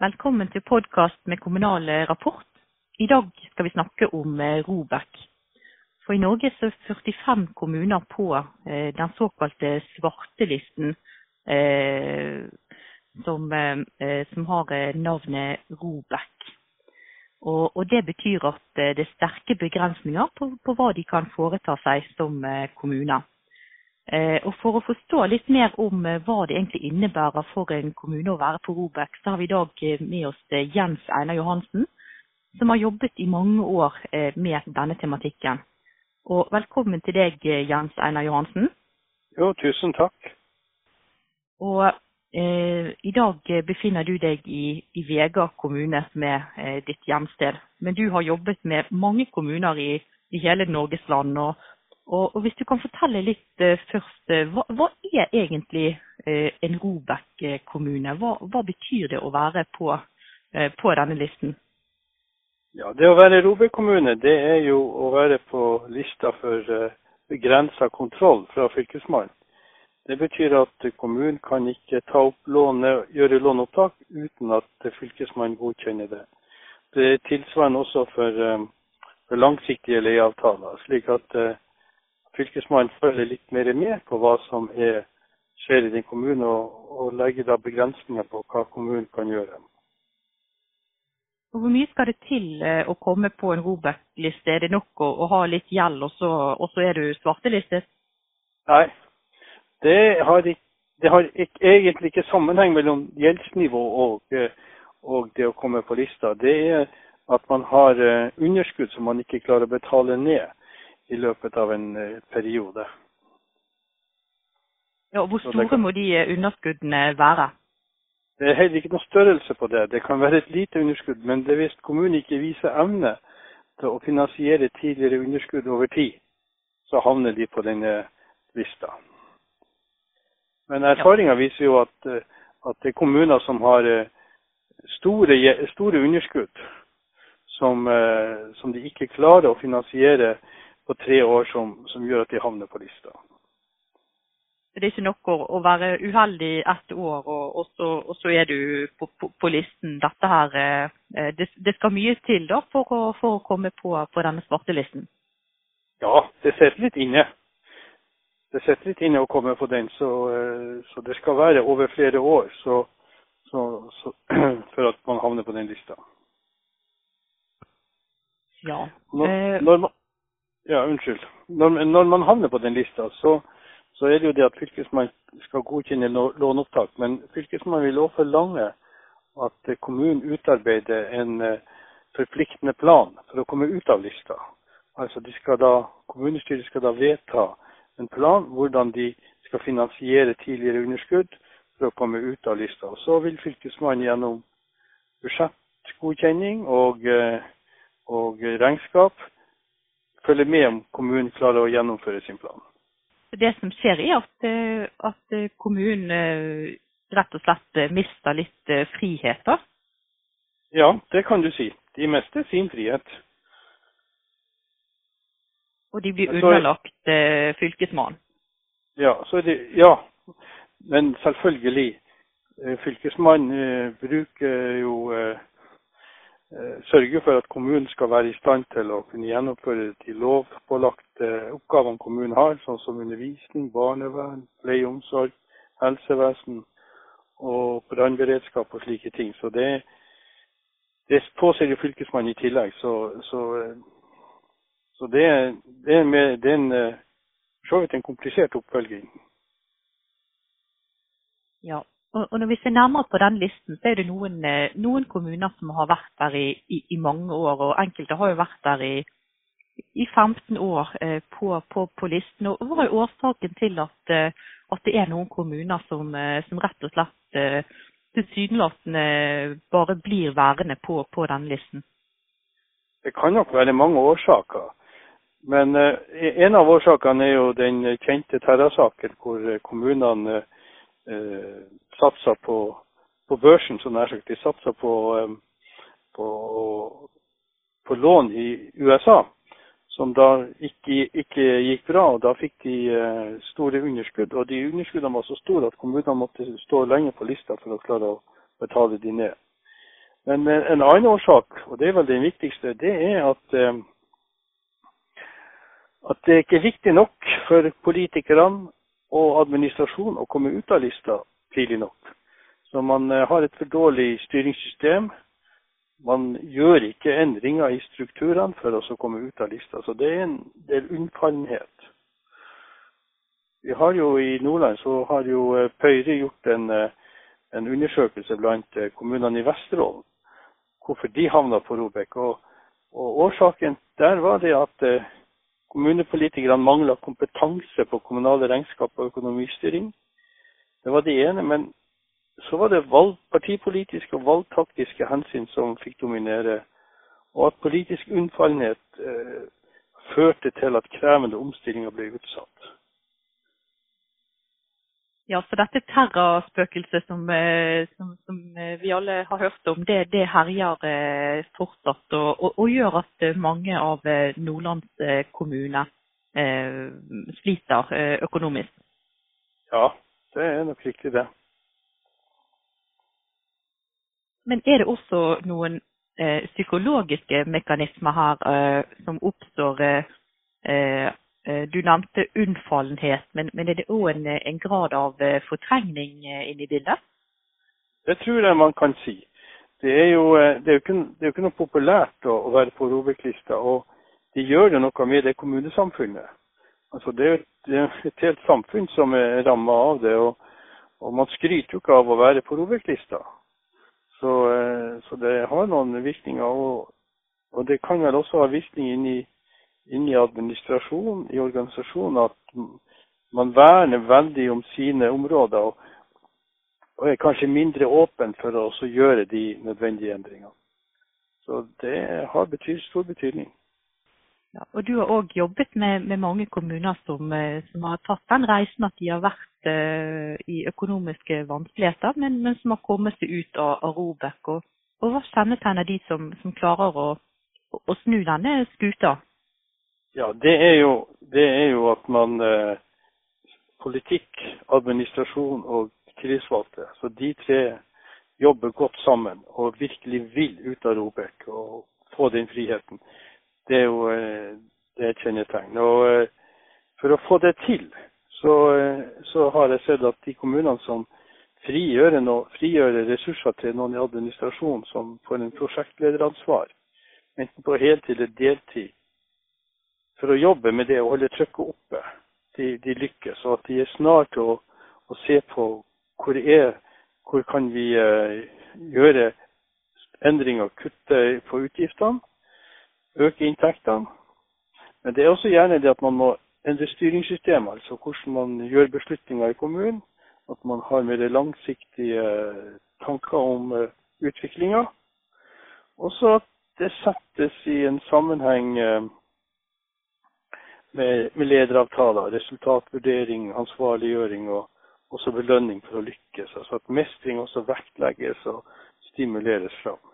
Velkommen til podkast med Kommunal Rapport. I dag skal vi snakke om eh, Robek. For i Norge er 45 kommuner på eh, den såkalte svartelisten eh, som, som, har navnet Robek. Og, og, Det betyr at det er sterke begrensninger på, på hva de kan foreta seg som kommuner. Eh, og For å forstå litt mer om eh, hva det egentlig innebærer for en kommune å være på Robek, så har vi i dag eh, med oss Jens Einar Johansen, som har jobbet i mange år med denne tematikken. Og Velkommen til deg, Jens Einar Johansen. Jo, tusen takk. Og eh, I dag befinner du deg i, i Vega kommune, som er eh, ditt hjemsted. Men du har jobbet med mange kommuner i, i hele Norges land. og og, og, Hvis du kan fortelle litt uh, først, uh, hva, hva, er egentlig uh, en Robek-kommune? Hva, hva, betyr det å være på, på, denne listen? Ja, Det å være Robek-kommune, det er jo å være på lista for begrensa kontroll fra Fylkesmannen. Det betyr at kommunen kan ikke ta opp låne, gjøre låneopptak uten at Fylkesmannen godkjenner det. Det er tilsvarende også for, for langsiktige leieavtaler. slik at Fylkesmannen følger litt mer med på hva som er, skjer i din kommune, og, og legger da begrensninger på hva kommunen kan gjøre. Hvor mye skal det til eh, å komme på en Robek-liste? Er det nok å, å, ha litt gjeld, og så, og så er du svartelistet? Nei, det har, det har ikke, egentlig ikke sammenheng mellom gjeldsnivå og, eh, og, det å komme på lista. Det er at man har eh, underskudd som man ikke klarer å betale ned i løpet av en eh, periode. Ja, Hvor store må de eh, underskuddene være? Det er heller ikke noe størrelse på det. Det kan være et lite underskudd, men det hvis kommunen ikke viser evne til å finansiere tidligere underskudd over tid, så havner de på denne lista. Men erfaringa viser jo at, eh, at, det er kommuner som har store, store underskudd, som, som de ikke klarer å finansiere på tre år som, som, gjør at de havner på lista. Det er ikke nok å, å være uheldig ett år, og, og, så, og så, er du på, på, på listen. Dette her, eh, det, det, skal mye til da for å, for å komme på, på denne svartelisten? Ja, det sitter litt inne. Det sitter litt inne å komme på den, så, eh, så det skal være over flere år så, for at man havner på den lista. Ja. Når, eh, når, man, ja, unnskyld. Når, når, man havner på den lista, så, så, er det jo det at fylkesmannen skal godkjenne låneopptak. Men fylkesmannen vil også forlange at kommunen utarbeider en uh, forpliktende plan for å komme ut av lista. Altså da, Kommunestyret skal da vedta en plan hvordan de skal finansiere tidligere underskudd for å komme ut av lista. Og Så vil fylkesmannen gjennom budsjettgodkjenning og, uh, og regnskap følge med om kommunen klarer å gjennomføre sin plan. Det som skjer er at, eh, at eh, kommunen eh, rett og slett mister litt friheter? Ja, det kan du si. De mister sin frihet. Og de blir underlagt så, fylkesmannen? Ja, det, ja, men selvfølgelig. Fylkesmannen bruker jo Eh, sørge for at kommunen skal være i stand til å kunne gjennomføre de lovpålagte oppgavene kommunen har, sånn som undervisning, barnevern, pleie og omsorg, helsevesen og brannberedskap og slike ting. Så det, det påser jo Fylkesmannen i tillegg. Så, så, så det, det, er med, det eh, for så vidt en komplisert oppfølging. Ja, og Når vi ser nærmere på den listen, så er det noen, eh, noen kommuner som har vært der i, i, i, mange år. Og enkelte har jo vært der i, i 15 år eh, på, på, på, listen. Og Hva er årsaken til at, eh, at det er noen kommuner som, som rett og slett tilsynelatende bare blir værende på, på den listen? Det kan nok være mange årsaker. Men en av årsakene er jo den kjente Terra-saken, hvor kommunene eh, satsa på, på, børsen, som nær sagt. De satsa på, på, på, lån i USA, som da ikke, ikke, gikk bra. og Da fikk de eh, store underskudd. Og de underskuddene var så store at kommunene måtte stå lenge på lista for å klare å betale de ned. Men en annen årsak, og det er vel den viktigste, det er at, at det ikke er viktig nok for politikerne og administrasjonen å komme ut av lista tidlig nok. Så man har et for dårlig styringssystem. Man gjør ikke endringer i strukturene for å komme ut av lista. Så det er en del unnfallenhet. Vi har jo I Nordland så har jo Pøyre gjort en, en undersøkelse blant kommunene i Vesterålen hvorfor de havna på Robek. Og, og, Årsaken der var det at eh, kommunepolitikerne mangla kompetanse på kommunale regnskap og økonomistyring. Det var det ene. Men så var det valg, partipolitiske og valgtaktiske hensyn som fikk dominere. Og at politisk unnfallenhet eh, førte til at krevende omstillinger ble utsatt. Ja, så dette terrorspøkelset som, eh, som, som, eh, vi alle har hørt om, det, det herjer eh, fortsatt. Og, og, og, gjør at mange av Nordlands kommuner eh, sliter økonomisk. Ja, det er nok riktig det. Men er det også noen eh, psykologiske mekanismer her eh, som oppstår Eh, du nevnte unnfallenhet, men, men er det òg en, en, grad av eh, fortrengning eh, inne i bildet? Det tror jeg man kan si. Det er jo, det er jo, ikke, det er jo ikke, noe populært å, å være på Robek-lista. Og de gjør jo noe med det kommunesamfunnet. Altså det, er, det er et helt samfunn som er ramma av det. Og, og, man skryter jo ikke av å være på Robek-lista. Så, så, det har noen virkninger. Og, og det kan vel også ha virkning inn i inn i administrasjonen, i organisasjonen, at man verner veldig om sine områder. Og, og er kanskje mindre åpen for å gjøre de nødvendige endringene. Så det har betyr, stor betydning. Ja, og Du har òg jobbet med, med, mange kommuner som, eh, som, har tatt den reisen at de har vært uh, i økonomiske vanskeligheter, men, men, som har kommet seg ut av, av Robek. Og, og Hva kjennetegner de som, som klarer å, å, snu denne skuta? Ja, det er jo, det er jo at man eh, Politikk, administrasjon og tillitsvalgte, så de tre jobber godt sammen og virkelig vil ut av Robek og få den friheten. Det er jo eh, det er et kjennetegn. Og eh, For å få det til, så, eh, så, har jeg sett at de kommunene som frigjør, no, frigjør ressurser til noen i administrasjonen som får en prosjektlederansvar, enten på heltid eller deltid, for å jobbe med det å holde trykket oppe, de, de lykkes. Og at de er snart å, å, se på hvor, er, hvor kan vi uh, gjøre endringer, kutte på utgiftene, øke inntektene. Men det er også gjerne det at man må endre styringssystemet, altså hvordan man gjør beslutninger i kommunen. At man har mer langsiktige tanker om uh, utviklinga. Og så at det settes i en sammenheng uh, med, med lederavtaler, resultatvurdering, ansvarliggjøring og også belønning for å lykkes. Altså at mestring også vektlegges og stimuleres fram.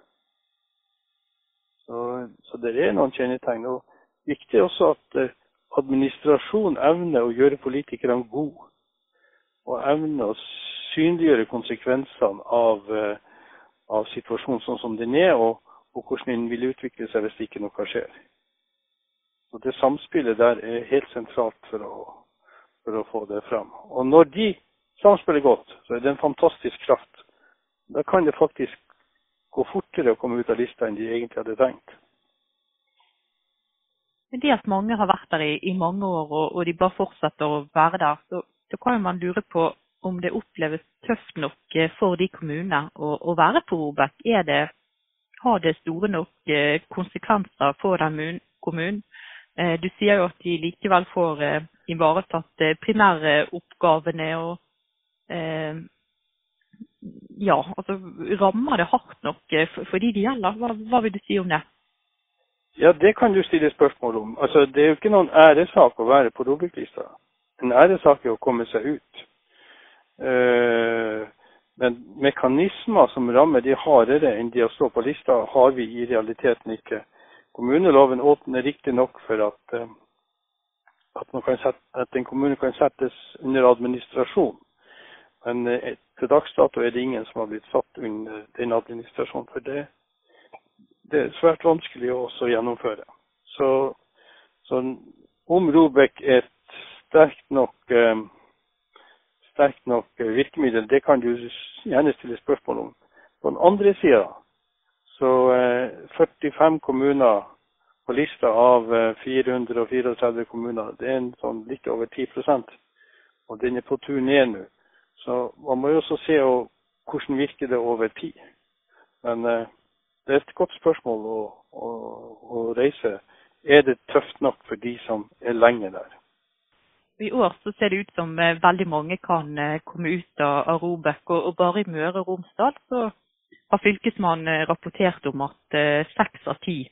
Så, så det er noen kjennetegn. Og viktig også at eh, administrasjon evner å gjøre politikerne gode. Og evner å synliggjøre konsekvensene av, eh, av situasjonen sånn som den er, og, og hvordan den vil utvikle seg hvis ikke noe skjer. Og Det samspillet der er helt sentralt for å, for å få det fram. Og når de samspiller godt, så er det en fantastisk kraft. Da kan det faktisk gå fortere å komme ut av lista enn de egentlig hadde tenkt. Men det at mange har vært der i, i mange år, og, og, de bare fortsetter å være der, så, så kan man lure på om det oppleves tøft nok eh, for de kommunene å, å være på Robek. Er det, har det store nok eh, konsekvenser for den kommunen? Eh, du sier jo at de likevel får ivaretatt primæroppgavene og ja, altså rammer det hardt nok for de det gjelder? Hva, hva, vil du si om det? Ja, det kan du stille spørsmål om. Altså, Det er jo ikke noen æresak å være på ROBEK-lista. En æresak er å komme seg ut. Uh, men mekanismer som rammer de hardere enn de å stå på lista, har vi i realiteten ikke. Kommuneloven åpner riktignok for at, eh, at, sette, at, en kommune kan settes under administrasjon. Men eh, til dags dato er det ingen som har blitt satt under den administrasjonen. For det, det er svært vanskelig å gjennomføre. Så, så om Robek er et sterkt nok, eh, sterkt nok virkemiddel, det kan du gjerne stille spørsmål om. På den andre sida så eh, 45 kommuner på lista av 434 eh, kommuner, det er en sånn litt over 10 Og den er på tur ned nå. Så man må jo også se hvordan virker det over tid. Men eh, det er et godt spørsmål å, å, å, reise. Er det tøft nok for de som er lenge der? I år så ser det ut som eh, veldig mange kan eh, komme ut av Robek. Og, og bare i Møre og Romsdal så har Fylkesmannen rapportert om at seks av ti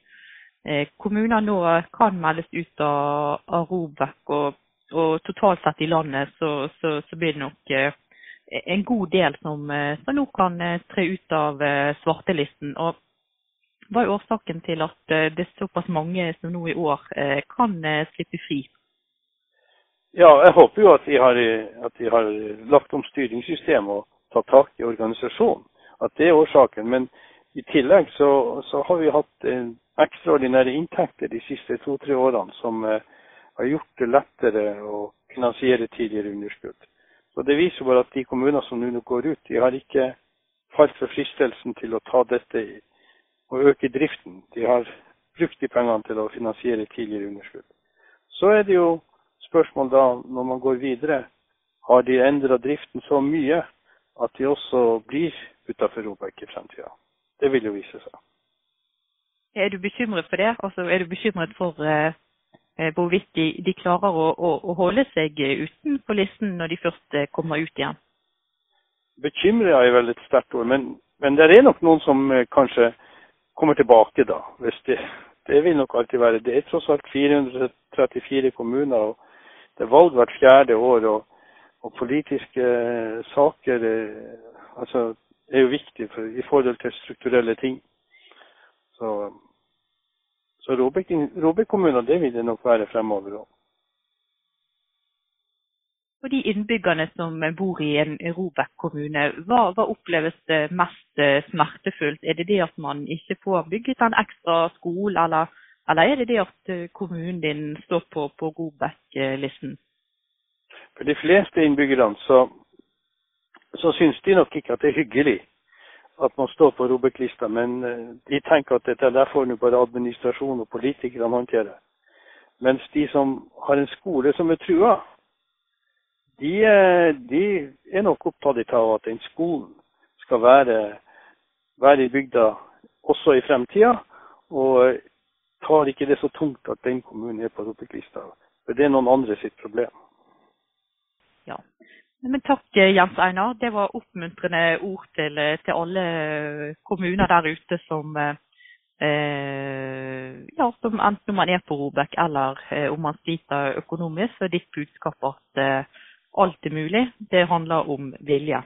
kommuner nå kan meldes ut av, av Robek. Og, og, totalt sett i landet så, så, så blir det nok en god del som, som nå kan tre ut av svartelisten. Og hva er årsaken til at eh, det er såpass mange som nå i år eh, kan eh, slippe fri? Ja, jeg håper jo at de har, at de har lagt om styringssystemet og tatt tak i organisasjonen. At det er årsaken. Men i tillegg så, så har vi hatt ekstraordinære inntekter de siste to-tre årene som har gjort det lettere å finansiere tidligere underskudd. Så Det viser bare at de kommuner som nå går ut, de har ikke falt for fristelsen til å ta dette og øke driften. De har brukt de pengene til å finansiere tidligere underskudd. Så er det jo spørsmål da, når man går videre, har de endra driften så mye at de også blir utafor Robek i fremtida? Det vil jo vise seg. Er du bekymret for det? Altså, er du bekymret for eh, hvorvidt de, de klarer å, å, å, holde seg utenfor listen når de først eh, kommer ut igjen? Bekymret er vel et sterkt ord, men, men det er nok noen som eh, kanskje kommer tilbake, da. Det, det vil nok alltid være. Det er tross alt 434 kommuner. og Det er valg hvert fjerde år. og, og politiske eh, saker eh, altså, er jo viktig for, i forhold til strukturelle ting. Så, så Robek-kommuner, det vil det nok være fremover òg. For de innbyggerne som bor i en Robek kommune, hva, hva, oppleves det mest eh, smertefullt? Er det det at man ikke får bygget en ekstra skole, eller, eller er det det at eh, kommunen din står på, på Robek-listen? For de fleste innbyggerne så, så syns de nok ikke at det er hyggelig at man står på Robek-lista, men eh, de tenker at dette der får bare administrasjon og politikerne håndtere. Mens de som har en skole som er trua, de, eh, de, er nok opptatt av at den skolen skal være, være i bygda også i fremtida. Og tar ikke det så tungt at den kommunen er på ROBEK-lista. For det er noen andre sitt problem. Ja. Men takk Jens Einar. Det var oppmuntrende ord til, til alle kommuner der ute som eh, ja, som enten man er på Robek eller eh, om man sliter økonomisk, så er ditt budskap at eh, alt er mulig. Det handler om vilje.